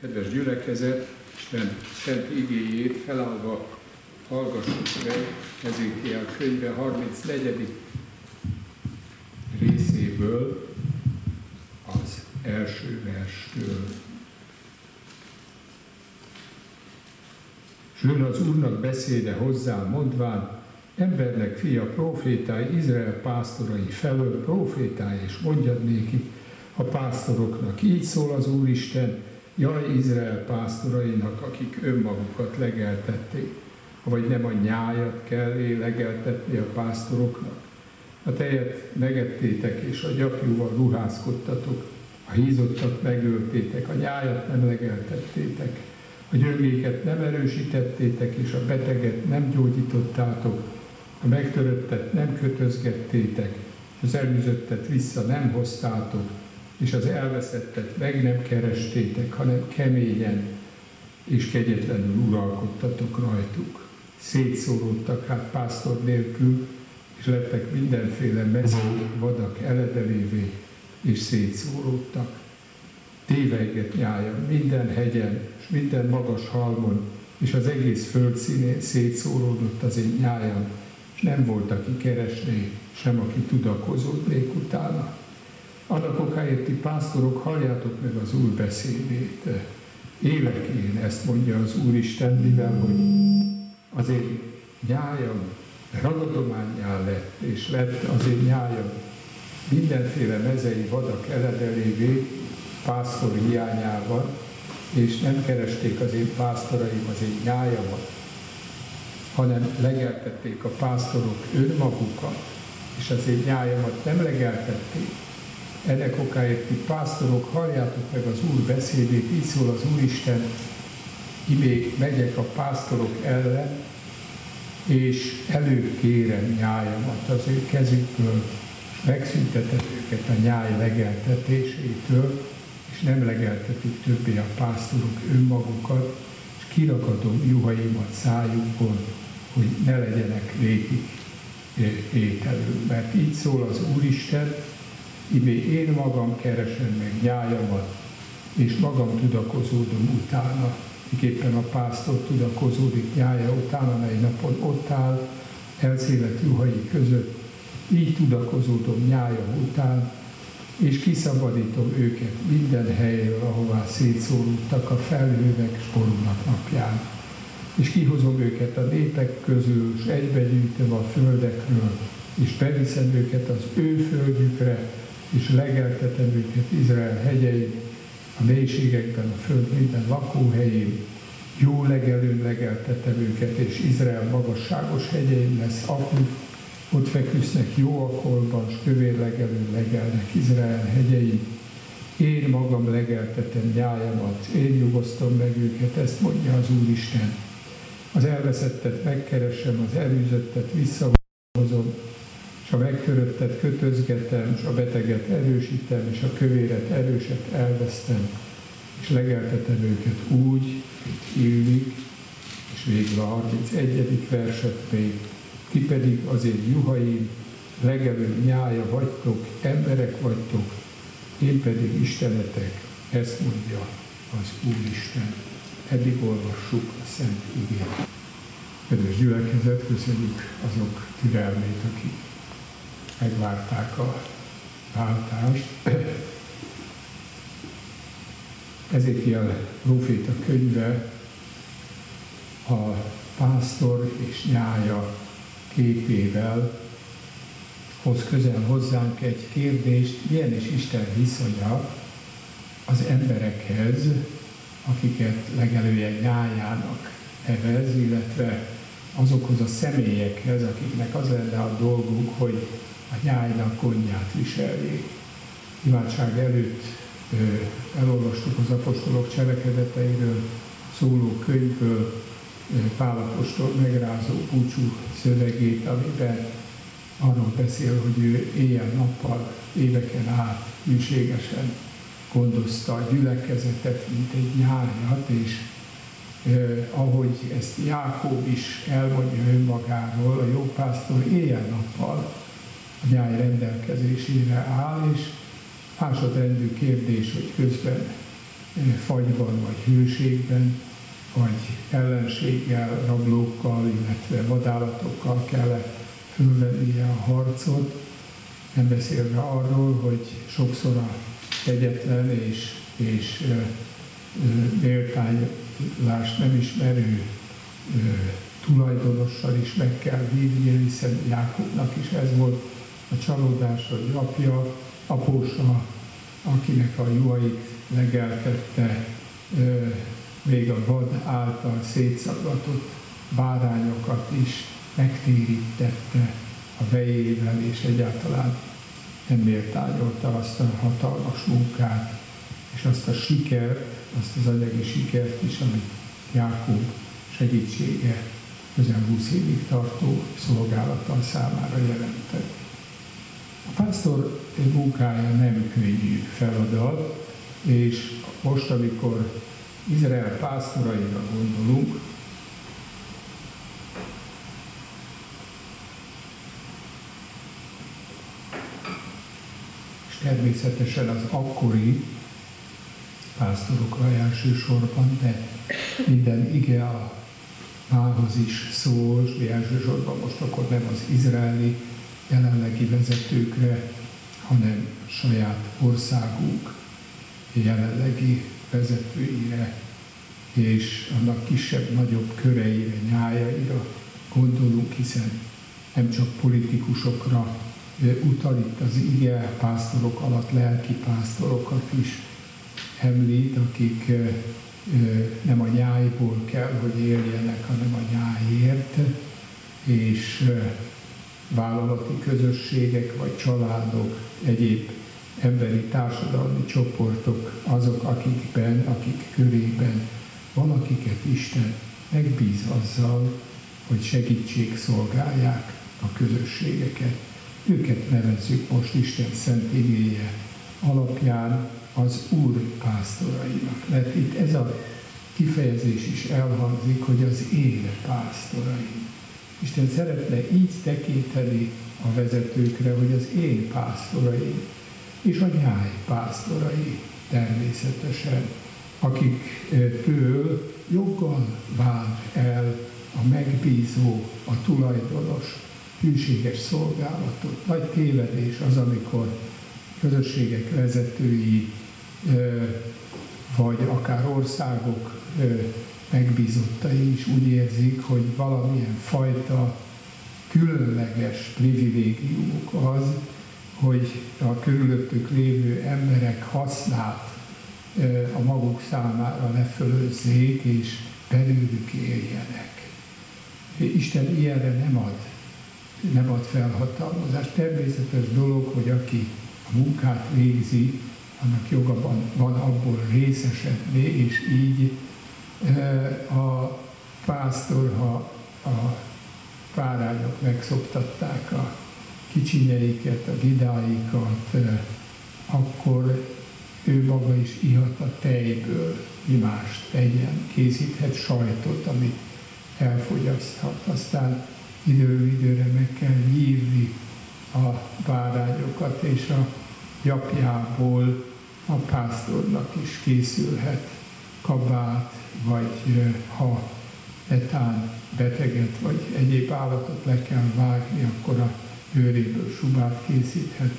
Kedves gyülekezet, Isten szent igéjét felállva hallgassuk meg Ezékiel könyve 34. részéből az első verstől. S jön az Úrnak beszéde hozzá, mondván, embernek fia, profétái, Izrael pásztorai felől, profétái, és mondjad néki a pásztoroknak, így szól az Úristen, Jaj Izrael pásztorainak, akik önmagukat legeltették, vagy nem a nyájat kell legeltetni a pásztoroknak. A tejet megettétek, és a gyapjúval ruházkodtatok, a hízottat megöltétek, a nyájat nem legeltettétek, a gyöngéket nem erősítettétek, és a beteget nem gyógyítottátok, a megtöröttet nem kötözgettétek, az előzöttet vissza nem hoztátok, és az elveszettet meg nem kerestétek, hanem keményen és kegyetlenül uralkodtatok rajtuk. Szétszóródtak hát pásztor nélkül, és lettek mindenféle mező vadak eledelévé, és szétszóródtak. Téveiget nyája minden hegyen, és minden magas halmon, és az egész föld színén szétszóródott az én nyájam, és nem volt, aki keresné, sem aki tudakozódnék utána. Annak okáért ti pásztorok, halljátok meg az Úr beszédét. Élek én, ezt mondja az Úr Isten, mivel hogy az én nyájam ragadományá lett, és lett az én nyájam mindenféle mezei vadak eledelévé pásztor hiányában, és nem keresték az én pásztoraim az én nyájamat, hanem legeltették a pásztorok önmagukat, és az én nyájamat nem legeltették, ennek okáért ti pásztorok, halljátok meg az Úr beszédét, így szól az Úristen, imé megyek a pásztorok ellen, és előkérem nyájamat az ő kezükből, és megszüntetem őket a nyáj legeltetésétől, és nem legeltetik többé a pásztorok önmagukat, és kirakadom juhaimat szájukból, hogy ne legyenek végig ételő. Mert így szól az Úristen, Ibé én magam keresem meg nyájamat, és magam tudakozódom utána. Miképpen a pásztor tudakozódik nyája után, amely napon ott áll, elszélet juhai között, így tudakozódom nyája után, és kiszabadítom őket minden helyről, ahová szétszórultak a felhővek sporulnak napján. És kihozom őket a népek közül, és egybegyűjtöm a földekről, és beviszem őket az ő földjükre, és legeltetem őket Izrael hegyein, a mélységekben, a föld minden lakóhelyén, jó legelőn legeltetem őket, és Izrael magasságos hegyein lesz apuk, ott feküsznek jó akolban, s kövér legelőn legelnek Izrael hegyein. Én magam legeltetem nyájamat, én nyugosztom meg őket, ezt mondja az Úristen. Az elveszettet megkeresem, az elűzöttet visszahozom, és a megtöröttet kötözgetem, és a beteget erősítem, és a kövéret erőset elvesztem, és legeltetem őket úgy, mint illik, és végül a 31. verset még, ti pedig az én juhaim, legelő nyája vagytok, emberek vagytok, én pedig Istenetek, ezt mondja az Úristen. Eddig olvassuk a Szent Igét. Kedves gyülekezet, köszönjük azok türelmét, akik megvárták a váltást. Ezékiel proféta könyve a pásztor és nyája képével hoz közel hozzánk egy kérdést, milyen is Isten viszonya az emberekhez, akiket legelője nyájának nevez, illetve azokhoz a személyekhez, akiknek az lenne a dolguk, hogy a nyájnak gondját viseljék. Imádság előtt elolvastuk az apostolok cselekedeteiről szóló könyvből Pálapostól megrázó búcsú szövegét, amiben arról beszél, hogy ő éjjel-nappal, éveken át műségesen gondozta a gyülekezetet, mint egy nyájat, és ahogy ezt Jákob is elmondja önmagáról, a jó pásztor éjjel-nappal a nyáj rendelkezésére áll, és másodrendű kérdés, hogy közben fagyban vagy hőségben, vagy ellenséggel, rablókkal, illetve vadállatokkal kellett fölvennie a harcot, nem beszélve arról, hogy sokszor a egyetlen és, és méltánylást nem ismerő tulajdonossal is meg kell vívni, hiszen Jákobnak is ez volt a csalódás, hogy apja, apósa, akinek a juhait legeltette, még a vad által szétszaggatott bárányokat is megtérítette a vejével, és egyáltalán nem méltányolta azt a hatalmas munkát, és azt a sikert, azt az anyagi sikert is, amit Jákob segítsége közel 20 évig tartó szolgálattal számára jelentett. A pásztor munkája nem könnyű feladat, és most, amikor Izrael pásztoraira gondolunk, és természetesen az akkori pásztorokra elsősorban, de minden ige a mához is szól, és elsősorban most akkor nem az izraeli jelenlegi vezetőkre, hanem saját országunk jelenlegi vezetőire és annak kisebb-nagyobb köreire, nyájaira gondolunk, hiszen nem csak politikusokra utal itt az ige, pásztorok alatt lelki pásztorokat is említ, akik nem a nyájból kell, hogy éljenek, hanem a nyájért, és vállalati közösségek vagy családok, egyéb emberi társadalmi csoportok azok, akikben, akik körében valakiket Isten megbíz azzal, hogy segítség szolgálják a közösségeket. Őket nevezzük most Isten szent igéje alapján az Úr pásztorainak. Mert itt ez a kifejezés is elhangzik, hogy az én pásztoraim. Isten szeretne így tekinteni a vezetőkre, hogy az én pásztoraim, és a nyáj pásztorai természetesen, akiktől joggal vár el a megbízó, a tulajdonos hűséges szolgálatot. Nagy tévedés az, amikor közösségek vezetői, vagy akár országok megbízottai is úgy érzik, hogy valamilyen fajta különleges privilégiumuk az, hogy a körülöttük lévő emberek hasznát a maguk számára lefölözzék, és belőlük éljenek. Isten ilyenre nem ad, nem ad felhatalmazást. Természetes dolog, hogy aki a munkát végzi, annak joga van, van abból részesedni, és így a pásztor, ha a párányok megszoktatták a kicsinyeiket, a gidáikat, akkor ő maga is ihat a tejből, imást tegyen, készíthet sajtot, amit elfogyaszthat. Aztán időről időre meg kell nyírni a bárányokat, és a gyapjából a pásztornak is készülhet kabát, vagy ha etán beteget, vagy egyéb állatot le kell vágni, akkor a bőréből subát készíthet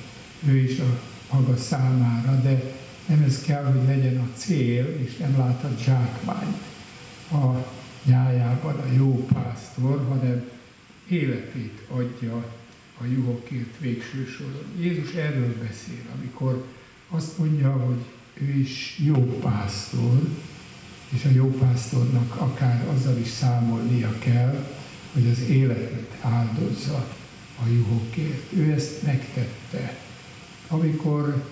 ő is a maga számára, de nem ez kell, hogy legyen a cél, és nem lát a zsákmányt a nyájában a jó pásztor, hanem életét adja a juhokért végső soron. Jézus erről beszél, amikor azt mondja, hogy ő is jó pásztor, és a jó pásztornak akár azzal is számolnia kell, hogy az életet áldozza a juhokért. Ő ezt megtette. Amikor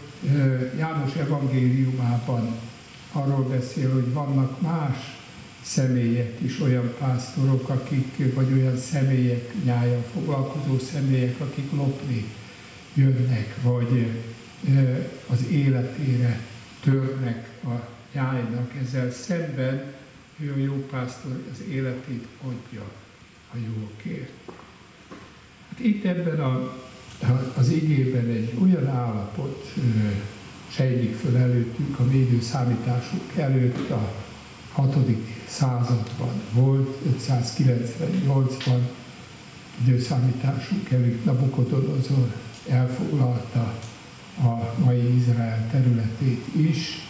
János evangéliumában arról beszél, hogy vannak más személyek is, olyan pásztorok, akik, vagy olyan személyek, nyáján foglalkozó személyek, akik lopni jönnek, vagy az életére törnek a nyájnak. Ezzel szemben ő a jó pásztor az életét adja a jókért. Hát itt ebben a, az igében egy olyan állapot sejlik föl előttük, a mi számításuk előtt a 6. században volt, 598-ban időszámításunk előtt Nabukodonozor elfoglalta a mai Izrael területét is,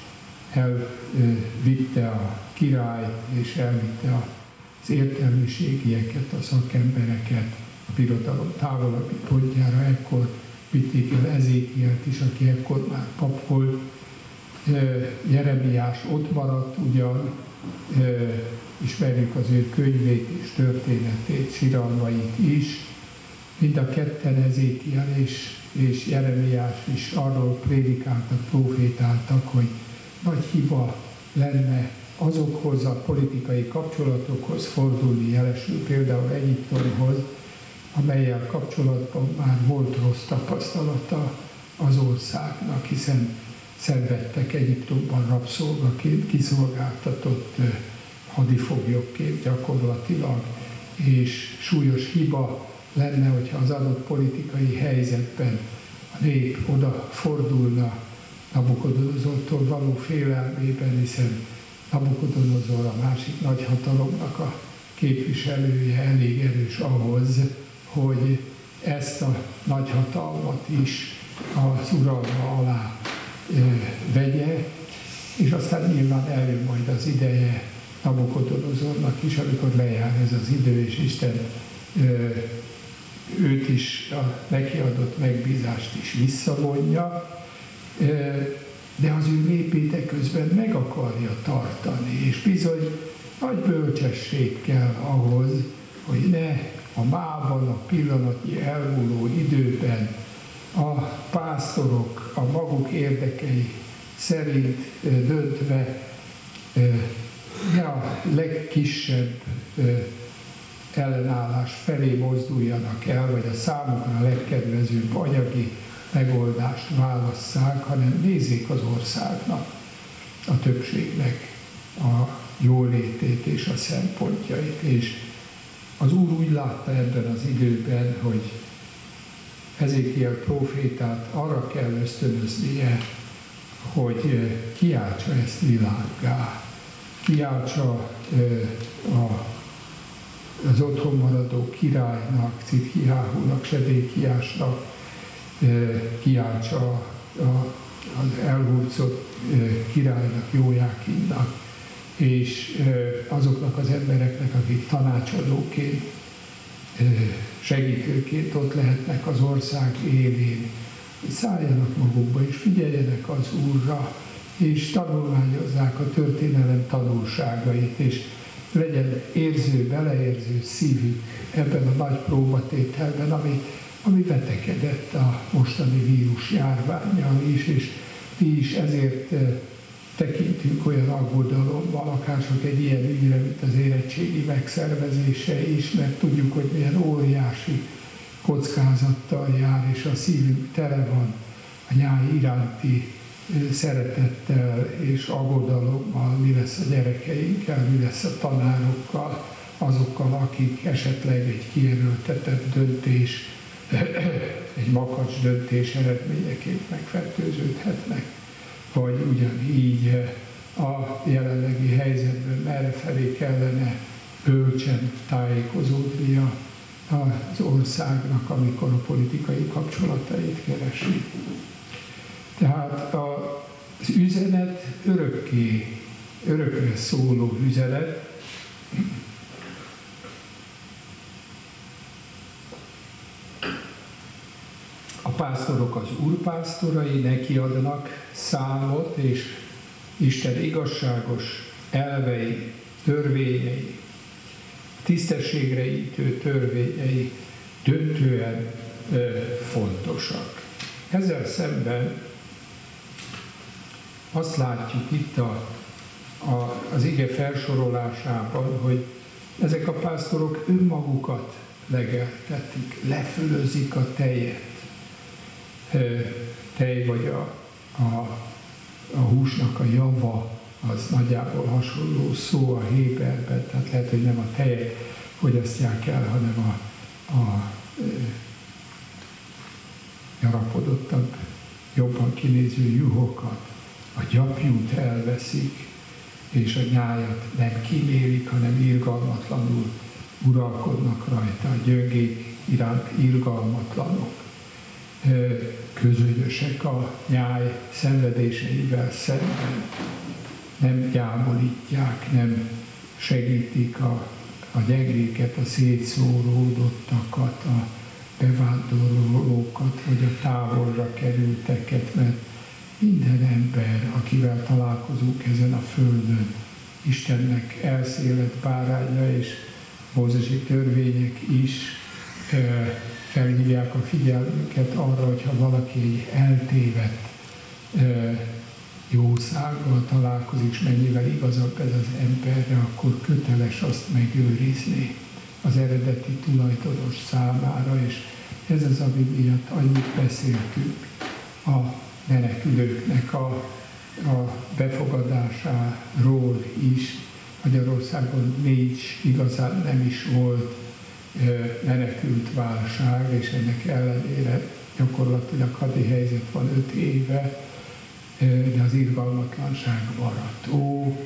elvitte a királyt és elvitte az értelmiségieket, a szakembereket a birodalom távolabbi pontjára, ekkor vitték el Ezékielt is, aki ekkor már pap volt, Jeremiás ott maradt ugyan, ismerjük az ő könyvét és történetét, siralmait is, mind a ketten Ezékiel és, és Jeremiás is arról prédikáltak, profétáltak, hogy nagy hiba lenne azokhoz a politikai kapcsolatokhoz fordulni, jelesül például Egyiptomhoz, amelyel kapcsolatban már volt rossz tapasztalata az országnak, hiszen szenvedtek Egyiptomban rabszolgaként, kiszolgáltatott hadifoglyokként gyakorlatilag, és súlyos hiba lenne, hogyha az adott politikai helyzetben a nép oda fordulna Nabukodonozortól való félelmében, hiszen Nabukodonozor a másik nagy hatalomnak a képviselője elég erős ahhoz, hogy ezt a nagy hatalmat is az uralma alá vegye, és aztán nyilván eljön majd az ideje Nabukodonozornak is, amikor lejár ez az idő, és Isten őt is, a neki adott megbízást is visszavonja, de az ő népét közben meg akarja tartani, és bizony nagy bölcsesség kell ahhoz, hogy ne a mában, a pillanatnyi elmúló időben a pásztorok a maguk érdekei szerint döntve ne a legkisebb ellenállás felé mozduljanak el, vagy a számukra a legkedvezőbb anyagi megoldást válasszák, hanem nézzék az országnak, a többségnek a jólétét és a szempontjait. És az Úr úgy látta ebben az időben, hogy Ezékiel profétát arra kell ösztönöznie, hogy kiáltsa ezt világgá, kiáltsa a, az otthon maradó királynak, Citkiáhúnak, Sedékiásnak, kiáltsa a, az elhurcolt királynak, Jójákinnak, és azoknak az embereknek, akik tanácsadóként, segítőként ott lehetnek az ország élén, szálljanak magukba és figyeljenek az Úrra, és tanulmányozzák a történelem tanulságait, és legyen érző, beleérző szívük ebben a nagy próbatételben, ami, ami betegedett a mostani vírus járványjal is, és mi is ezért tekintünk olyan aggodalommal, akár csak egy ilyen ügyre, mint az érettségi megszervezése is, mert tudjuk, hogy milyen óriási kockázattal jár, és a szívünk tele van a nyáj iránti szeretettel és aggodalommal, mi lesz a gyerekeinkkel, mi lesz a tanárokkal, azokkal, akik esetleg egy kijelöltetett döntés, egy makacs döntés eredményeként megfertőződhetnek vagy ugyanígy a jelenlegi helyzetben merre felé kellene bölcsen tájékozódnia az országnak, amikor a politikai kapcsolatait keresi. Tehát az üzenet örökké, örökre szóló üzenet, pásztorok az úrpásztorai neki adnak számot, és Isten igazságos elvei, törvényei, tisztességre ítő törvényei döntően ö, fontosak. Ezzel szemben azt látjuk itt a, a, az ige felsorolásában, hogy ezek a pásztorok önmagukat legeltetik, lefölözik a tejet, tej vagy a, a, a húsnak a java, az nagyjából hasonló szó a héberben, tehát lehet, hogy nem a tejet fogyasztják el, hanem a, a gyarapodottabb jobban kinéző juhokat, a gyapjút elveszik, és a nyájat nem kimélik, hanem irgalmatlanul uralkodnak rajta, a gyöngék iránt irgalmatlanok, közönyösek a nyáj szenvedéseivel szemben, nem gyámolítják, nem segítik a, a gyengéket, a szétszóródottakat, a bevándorlókat, vagy a távolra kerülteket, mert minden ember, akivel találkozunk ezen a földön, Istennek elszélet báránya és mózesi törvények is felhívják a figyelmünket arra, hogyha valaki egy eltévedt jószággal találkozik, és mennyivel igazabb ez az emberre, akkor köteles azt megőrizni az eredeti tulajdonos számára, és ez az, ami miatt annyit beszéltünk a menekülőknek a, a befogadásáról is. Magyarországon nincs, igazán nem is volt menekült válság, és ennek ellenére gyakorlatilag hadi helyzet van öt éve, de az irgalmatlanság maradt. Ó,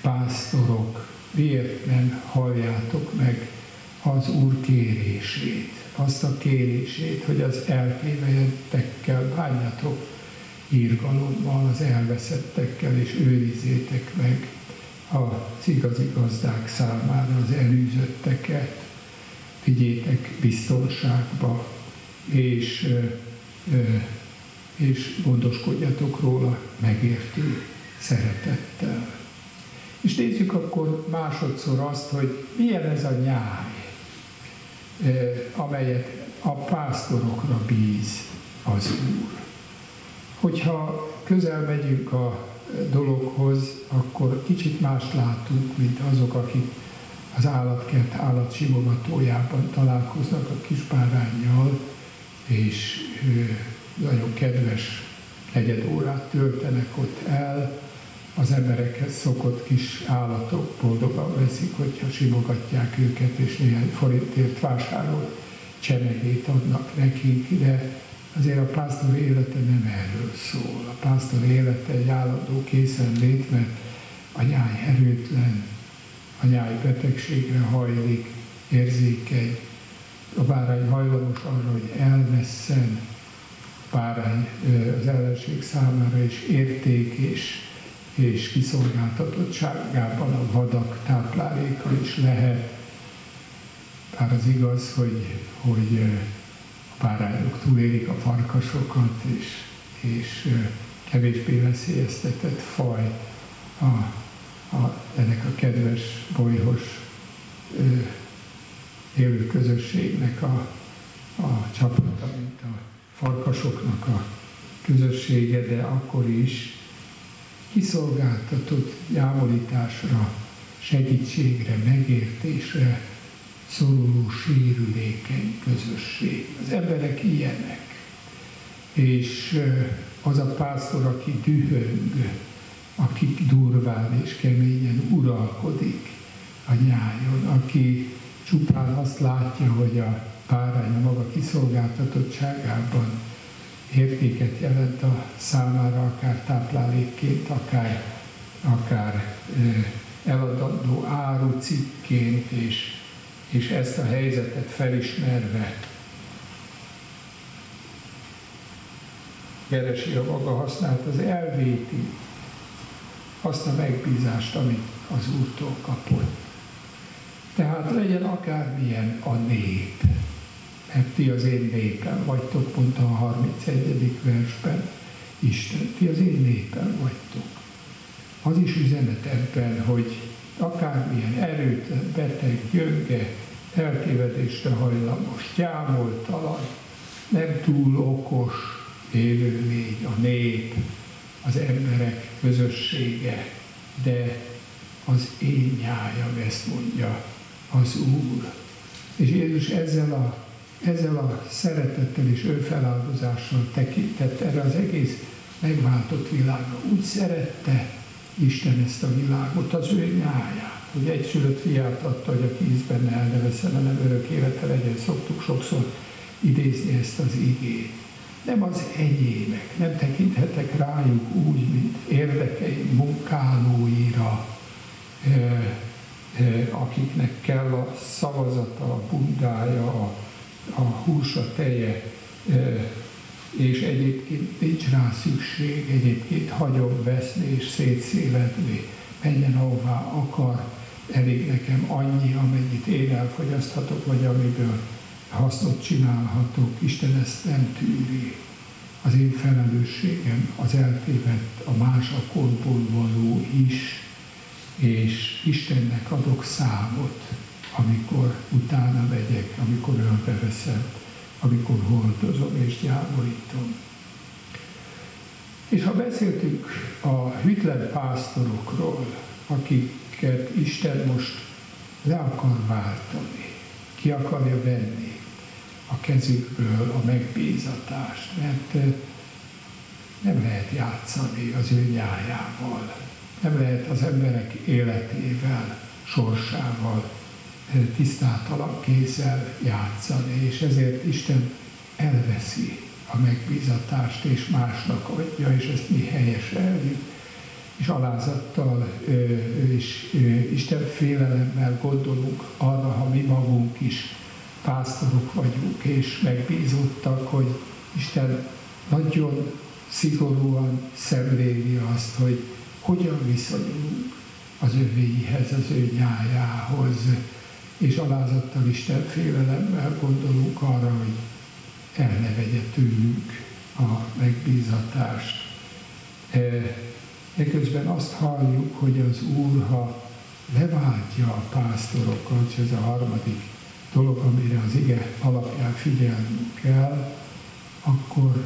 pásztorok, miért nem halljátok meg az Úr kérését, azt a kérését, hogy az eltévejettekkel bánjatok írgalommal, az elveszettekkel, és őrizétek meg az igazi gazdák számára az elűzötteket, vigyétek biztonságba, és, és gondoskodjatok róla megértő szeretettel. És nézzük akkor másodszor azt, hogy milyen ez a nyáj, amelyet a pásztorokra bíz az Úr. Hogyha közel megyünk a dologhoz, akkor kicsit mást látunk, mint azok, akik az állatkert állatsimogatójában találkoznak a kispárányjal, és nagyon kedves negyed órát töltenek ott el, az emberekhez szokott kis állatok boldogan veszik, hogyha simogatják őket, és néhány forintért vásárol csemegét adnak nekik, de azért a pásztor élete nem erről szól. A pásztor élete egy állandó készenlét, mert a nyáj erőtlen, a nyáj betegségre hajlik, érzékeny, a bárány hajlamos arra, hogy elvesszen, a bárány az ellenség számára is érték és, és kiszolgáltatottságában a vadak tápláléka is lehet. Bár az igaz, hogy, hogy a bárányok túlélik a farkasokat, és, és kevésbé veszélyeztetett faj a, a, ennek a kedves, bolyhos élő közösségnek a, a csapata, mint a farkasoknak a közössége, de akkor is kiszolgáltatott jávolításra, segítségre, megértésre szoruló, sérülékeny közösség. Az emberek ilyenek. És az a pásztor, aki dühöng, aki durván és keményen uralkodik a nyájon, aki csupán azt látja, hogy a párány a maga kiszolgáltatottságában értéket jelent a számára, akár táplálékként, akár, akár eladandó árucikként, és, és ezt a helyzetet felismerve keresi a maga hasznát, az elvéti azt a megbízást, amit az Úrtól kapott. Tehát legyen akármilyen a nép, mert ti az én népem vagytok, mondta a 31. versben Isten, ti az én népem vagytok. Az is üzenet ebben, hogy akármilyen erőtlen, beteg, gyönge, eltévedésre hajlamos, gyámoltalan, nem túl okos élőlény, a nép, az emberek közössége, de az én nyájam, ezt mondja az Úr. És Jézus ezzel a, ezzel a szeretettel és önfeláldozással tekintett erre az egész megváltott világra. Úgy szerette Isten ezt a világot, az ő nyáját, hogy egyszülött fiát adta, hogy aki íz benne el ne hanem örök élete legyen. Szoktuk sokszor idézni ezt az igét. nem az enyémek, nem tekinthetek rájuk úgy, mint érdekei munkálóira, akiknek kell a szavazata, a bundája, a, a húsa, teje, és egyébként nincs rá szükség, egyébként hagyom veszni és szétszéledni, menjen ahová akar, elég nekem annyi, amennyit én elfogyaszthatok, vagy amiből hasznot csinálhatok. Isten ezt nem tűri. Az én felelősségem az eltévedt, a másakorból való is, és Istennek adok számot, amikor utána megyek, amikor ölbeveszem, amikor hordozom és gyávorítom. És ha beszéltünk a Hitler pásztorokról, akiket Isten most le akar váltani, ki akarja venni a kezükből a megbízatást, mert nem lehet játszani az ő nyájával, nem lehet az emberek életével, sorsával, tisztátalan kézzel játszani, és ezért Isten elveszi a megbízatást, és másnak adja, és ezt mi helyeseljük, és alázattal és Isten félelemmel gondolunk arra, ha mi magunk is pásztorok vagyunk, és megbízottak, hogy Isten nagyon szigorúan szemléli azt, hogy hogyan viszonyulunk az övéihez, az ő nyájához, és alázattal Isten félelemmel gondolunk arra, hogy el ne vegye tőlünk a megbízatást. Eközben azt halljuk, hogy az Úr, ha leváltja a pásztorokat, ez a harmadik dolog, amire az ige alapján figyelnünk kell, akkor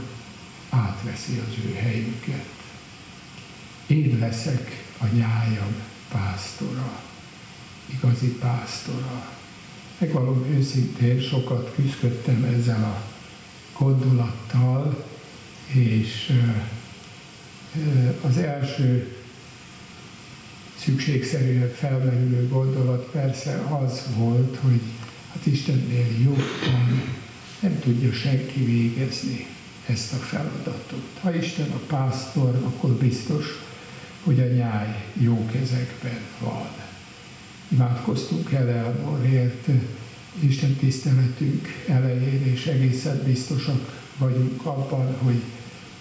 átveszi az ő helyüket. Én leszek a nyájam pásztora, igazi pásztora. Megvalom őszintén, sokat küzdöttem ezzel a gondolattal, és az első szükségszerűen felmerülő gondolat persze az volt, hogy hát Istennél jobban nem tudja senki végezni ezt a feladatot. Ha Isten a pásztor, akkor biztos, hogy a nyáj jó kezekben van. Imádkoztunk Eleanorért Isten tiszteletünk elején, és egészen biztosak vagyunk abban, hogy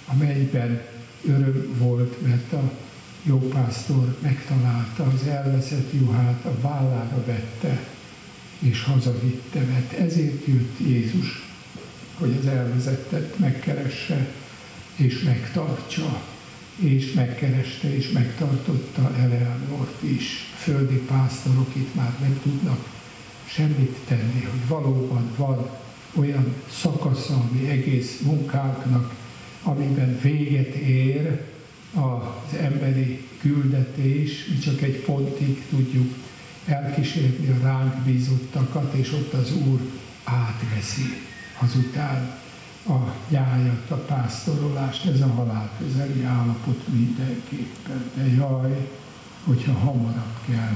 a mennyben öröm volt, mert a jó pásztor megtalálta az elveszett juhát, a vállára vette, és hazavitte, mert ezért jött Jézus, hogy az elvezettet megkeresse és megtartsa, és megkereste és megtartotta Eleanort is. Földi pásztorok itt már nem tudnak semmit tenni, hogy valóban van olyan szakasza ami egész munkáknak, amiben véget ér az emberi küldetés, mi csak egy pontig tudjuk elkísérni a ránk bízottakat, és ott az Úr átveszi azután a gyájat, a pásztorolást, ez a halál közeli állapot mindenképpen. De jaj, hogyha hamarabb kell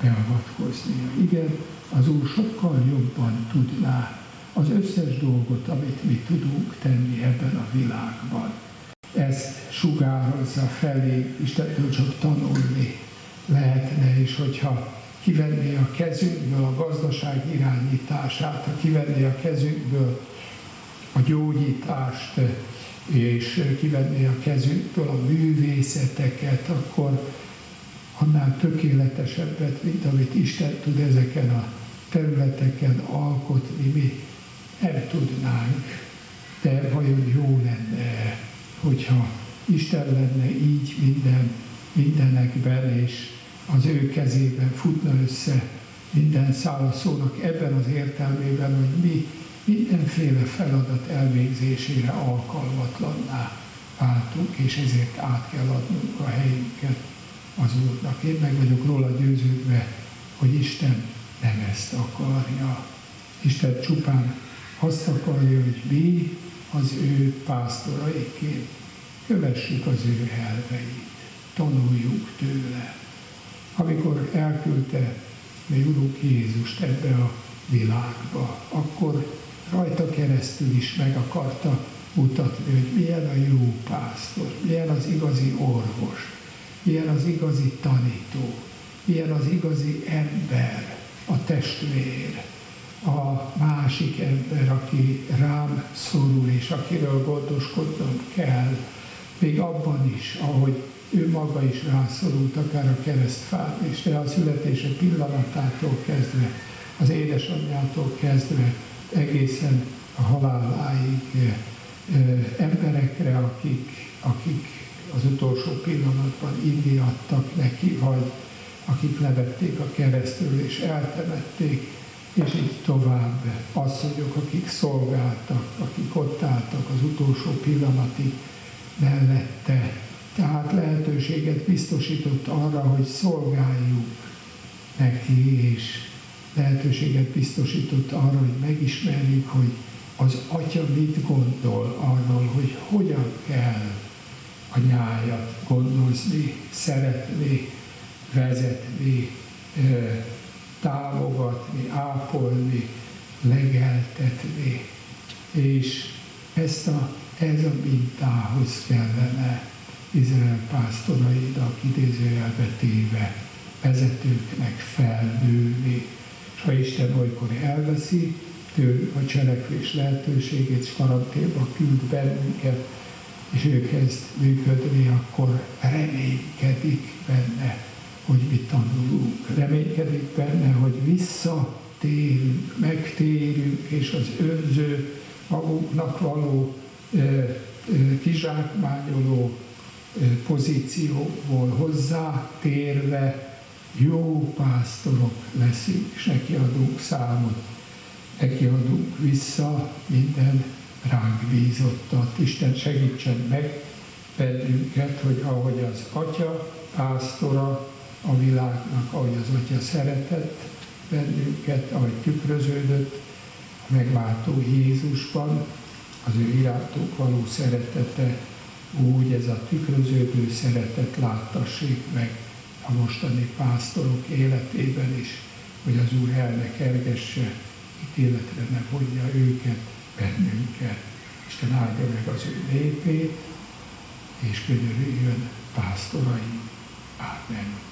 beavatkoznia. Igen, az Úr sokkal jobban tudná az összes dolgot, amit mi tudunk tenni ebben a világban. Ezt sugározza felé, Istentől csak tanulni lehetne, és hogyha kivenné a kezünkből a gazdaság irányítását, ha kivenné a kezünkből a gyógyítást, és kivenné a kezünkből a művészeteket, akkor annál tökéletesebbet, mint amit Isten tud ezeken a területeken alkotni, mi nem tudnánk, de vajon jó lenne, hogyha Isten lenne így minden, mindenekben, és az ő kezében futna össze minden szálaszónak ebben az értelmében, hogy mi mindenféle feladat elvégzésére alkalmatlanná váltunk, és ezért át kell adnunk a helyünket az Úrnak. Én meg vagyok róla győződve, hogy Isten nem ezt akarja. Isten csupán azt akarja, hogy mi az ő pásztoraiként kövessük az ő elveit, tanuljuk tőle. Amikor elküldte mi Urunk Jézust ebbe a világba, akkor rajta keresztül is meg akarta mutatni, hogy milyen a jó pásztor, milyen az igazi orvos, milyen az igazi tanító, milyen az igazi ember, a testvér, a másik ember, aki rám szorul, és akiről gondoskodnom kell, még abban is, ahogy ő maga is rászorult, akár a keresztfán, és a születése pillanatától kezdve, az édesanyjától kezdve, egészen a haláláig emberekre, akik, akik az utolsó pillanatban indiadtak neki, vagy akik levették a keresztül és eltemették, és így tovább asszonyok, akik szolgáltak, akik ott álltak az utolsó pillanatig mellette. Tehát lehetőséget biztosított arra, hogy szolgáljuk neki, és lehetőséget biztosított arra, hogy megismerjük, hogy az atya mit gondol arról, hogy hogyan kell a nyájat gondozni, szeretni, vezetni, támogatni, ápolni, legeltetni. És ezt a, ez a mintához kellene Izrael pásztorainak idézőjelbe téve vezetőknek felnőni. És ha Isten olykor elveszi tőlük a cselekvés lehetőségét, és karanténba küld bennünket, és ő kezd működni, akkor reménykedik benne, hogy mi tanulunk. Reménykedik benne, hogy visszatérünk, megtérünk, és az önző, magunknak való kizsákmányoló pozícióból hozzá térve jó pásztorok leszünk, és neki adunk számot, neki adunk vissza minden ránk bízottat. Isten segítsen meg bennünket, hogy ahogy az Atya pásztora a világnak, ahogy az Atya szeretett bennünket, ahogy tükröződött a megváltó Jézusban, az ő irántunk való szeretete, úgy ez a tükröződő szeretet láttassék meg a mostani pásztorok életében is, hogy az Úr el ne kergesse, ítéletre ne vonja őket, bennünket. Isten áldja meg az ő népét, és könyörüljön pásztorai. Amen.